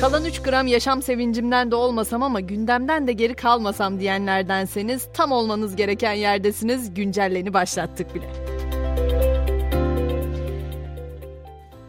Kalan 3 gram yaşam sevincimden de olmasam ama gündemden de geri kalmasam diyenlerdenseniz tam olmanız gereken yerdesiniz. Güncelleni başlattık bile.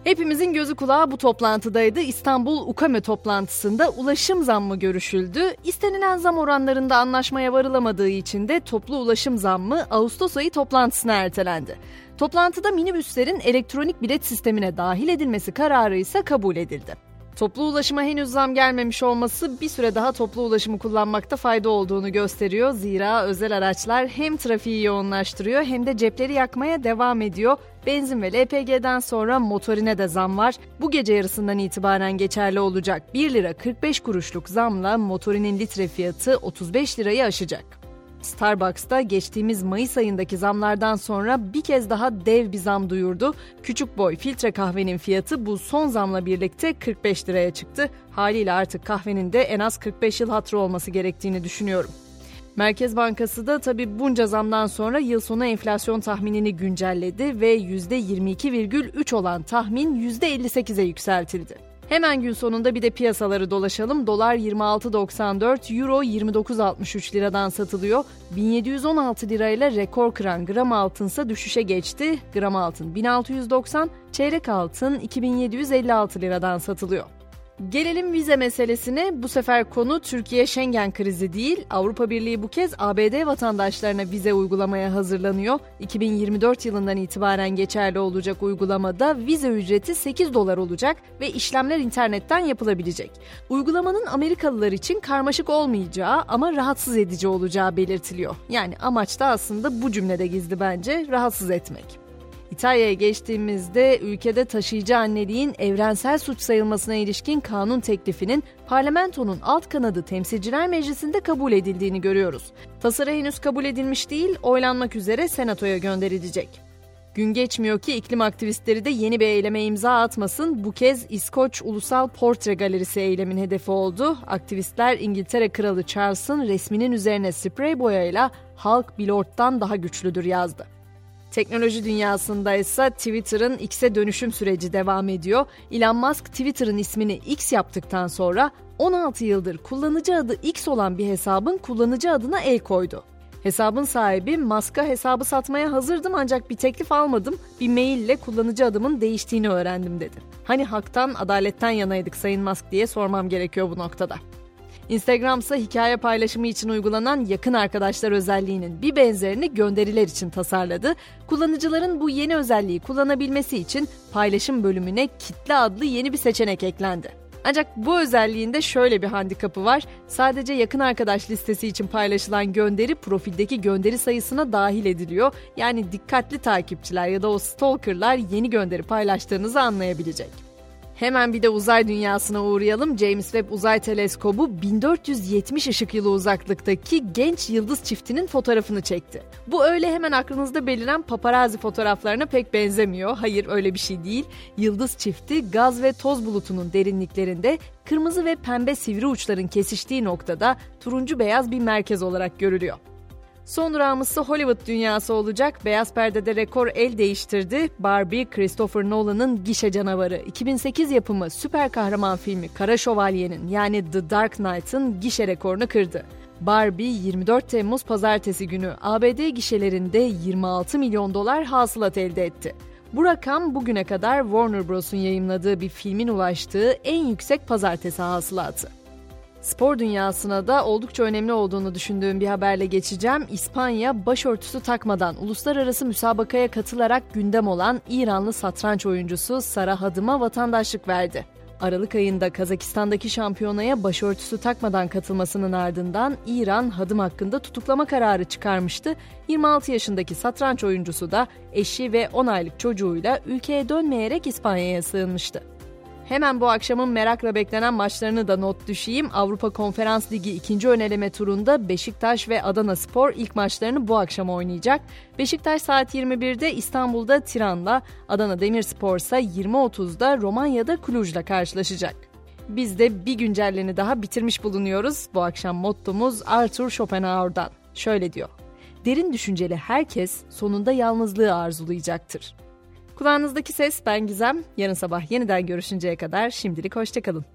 Hepimizin gözü kulağı bu toplantıdaydı. İstanbul UKAME toplantısında ulaşım zammı görüşüldü. İstenilen zam oranlarında anlaşmaya varılamadığı için de toplu ulaşım zammı Ağustos ayı toplantısına ertelendi. Toplantıda minibüslerin elektronik bilet sistemine dahil edilmesi kararı ise kabul edildi. Toplu ulaşıma henüz zam gelmemiş olması bir süre daha toplu ulaşımı kullanmakta fayda olduğunu gösteriyor. Zira özel araçlar hem trafiği yoğunlaştırıyor hem de cepleri yakmaya devam ediyor. Benzin ve LPG'den sonra motorine de zam var. Bu gece yarısından itibaren geçerli olacak 1 lira 45 kuruşluk zamla motorinin litre fiyatı 35 lirayı aşacak. Starbucks'ta geçtiğimiz Mayıs ayındaki zamlardan sonra bir kez daha dev bir zam duyurdu. Küçük boy filtre kahvenin fiyatı bu son zamla birlikte 45 liraya çıktı. Haliyle artık kahvenin de en az 45 yıl hatırı olması gerektiğini düşünüyorum. Merkez Bankası da tabi bunca zamdan sonra yıl sonu enflasyon tahminini güncelledi ve %22,3 olan tahmin %58'e yükseltildi. Hemen gün sonunda bir de piyasaları dolaşalım. Dolar 26.94, Euro 29.63 liradan satılıyor. 1716 lirayla rekor kıran gram altınsa düşüşe geçti. Gram altın 1690, çeyrek altın 2756 liradan satılıyor. Gelelim vize meselesine. Bu sefer konu Türkiye Schengen krizi değil. Avrupa Birliği bu kez ABD vatandaşlarına vize uygulamaya hazırlanıyor. 2024 yılından itibaren geçerli olacak uygulamada vize ücreti 8 dolar olacak ve işlemler internetten yapılabilecek. Uygulamanın Amerikalılar için karmaşık olmayacağı ama rahatsız edici olacağı belirtiliyor. Yani amaç da aslında bu cümlede gizli bence rahatsız etmek. İtalya'ya geçtiğimizde ülkede taşıyıcı anneliğin evrensel suç sayılmasına ilişkin kanun teklifinin parlamentonun alt kanadı Temsilciler Meclisi'nde kabul edildiğini görüyoruz. Tasarı henüz kabul edilmiş değil, oylanmak üzere senatoya gönderilecek. Gün geçmiyor ki iklim aktivistleri de yeni bir eyleme imza atmasın. Bu kez İskoç Ulusal Portre Galerisi eylemin hedefi oldu. Aktivistler İngiltere Kralı Charles'ın resminin üzerine sprey boyayla halk bilordtan daha güçlüdür yazdı. Teknoloji dünyasında ise Twitter'ın X'e dönüşüm süreci devam ediyor. Elon Musk Twitter'ın ismini X yaptıktan sonra 16 yıldır kullanıcı adı X olan bir hesabın kullanıcı adına el koydu. Hesabın sahibi Musk'a hesabı satmaya hazırdım ancak bir teklif almadım. Bir maille kullanıcı adımın değiştiğini öğrendim dedi. Hani haktan, adaletten yanaydık Sayın Musk diye sormam gerekiyor bu noktada. Instagram ise hikaye paylaşımı için uygulanan yakın arkadaşlar özelliğinin bir benzerini gönderiler için tasarladı. Kullanıcıların bu yeni özelliği kullanabilmesi için paylaşım bölümüne kitle adlı yeni bir seçenek eklendi. Ancak bu özelliğinde şöyle bir handikapı var. Sadece yakın arkadaş listesi için paylaşılan gönderi profildeki gönderi sayısına dahil ediliyor. Yani dikkatli takipçiler ya da o stalkerlar yeni gönderi paylaştığınızı anlayabilecek. Hemen bir de uzay dünyasına uğrayalım. James Webb Uzay Teleskobu 1470 ışık yılı uzaklıktaki genç yıldız çiftinin fotoğrafını çekti. Bu öyle hemen aklınızda beliren paparazzi fotoğraflarına pek benzemiyor. Hayır öyle bir şey değil. Yıldız çifti gaz ve toz bulutunun derinliklerinde kırmızı ve pembe sivri uçların kesiştiği noktada turuncu beyaz bir merkez olarak görülüyor. Son durağımızsa Hollywood dünyası olacak. Beyaz perdede rekor el değiştirdi. Barbie, Christopher Nolan'ın gişe canavarı. 2008 yapımı süper kahraman filmi Kara Şövalye'nin yani The Dark Knight'ın gişe rekorunu kırdı. Barbie 24 Temmuz pazartesi günü ABD gişelerinde 26 milyon dolar hasılat elde etti. Bu rakam bugüne kadar Warner Bros'un yayımladığı bir filmin ulaştığı en yüksek pazartesi hasılatı. Spor dünyasına da oldukça önemli olduğunu düşündüğüm bir haberle geçeceğim. İspanya başörtüsü takmadan uluslararası müsabakaya katılarak gündem olan İranlı satranç oyuncusu Sara Hadım'a vatandaşlık verdi. Aralık ayında Kazakistan'daki şampiyonaya başörtüsü takmadan katılmasının ardından İran Hadım hakkında tutuklama kararı çıkarmıştı. 26 yaşındaki satranç oyuncusu da eşi ve 10 aylık çocuğuyla ülkeye dönmeyerek İspanya'ya sığınmıştı. Hemen bu akşamın merakla beklenen maçlarını da not düşeyim. Avrupa Konferans Ligi ikinci öneleme turunda Beşiktaş ve Adana Spor ilk maçlarını bu akşam oynayacak. Beşiktaş saat 21'de İstanbul'da Tiran'la, Adana Demirspor ise 20.30'da Romanya'da Cluj'la karşılaşacak. Biz de bir güncelleni daha bitirmiş bulunuyoruz. Bu akşam mottomuz Arthur Schopenhauer'dan. Şöyle diyor. Derin düşünceli herkes sonunda yalnızlığı arzulayacaktır. Kulağınızdaki ses ben Gizem. Yarın sabah yeniden görüşünceye kadar şimdilik hoşçakalın.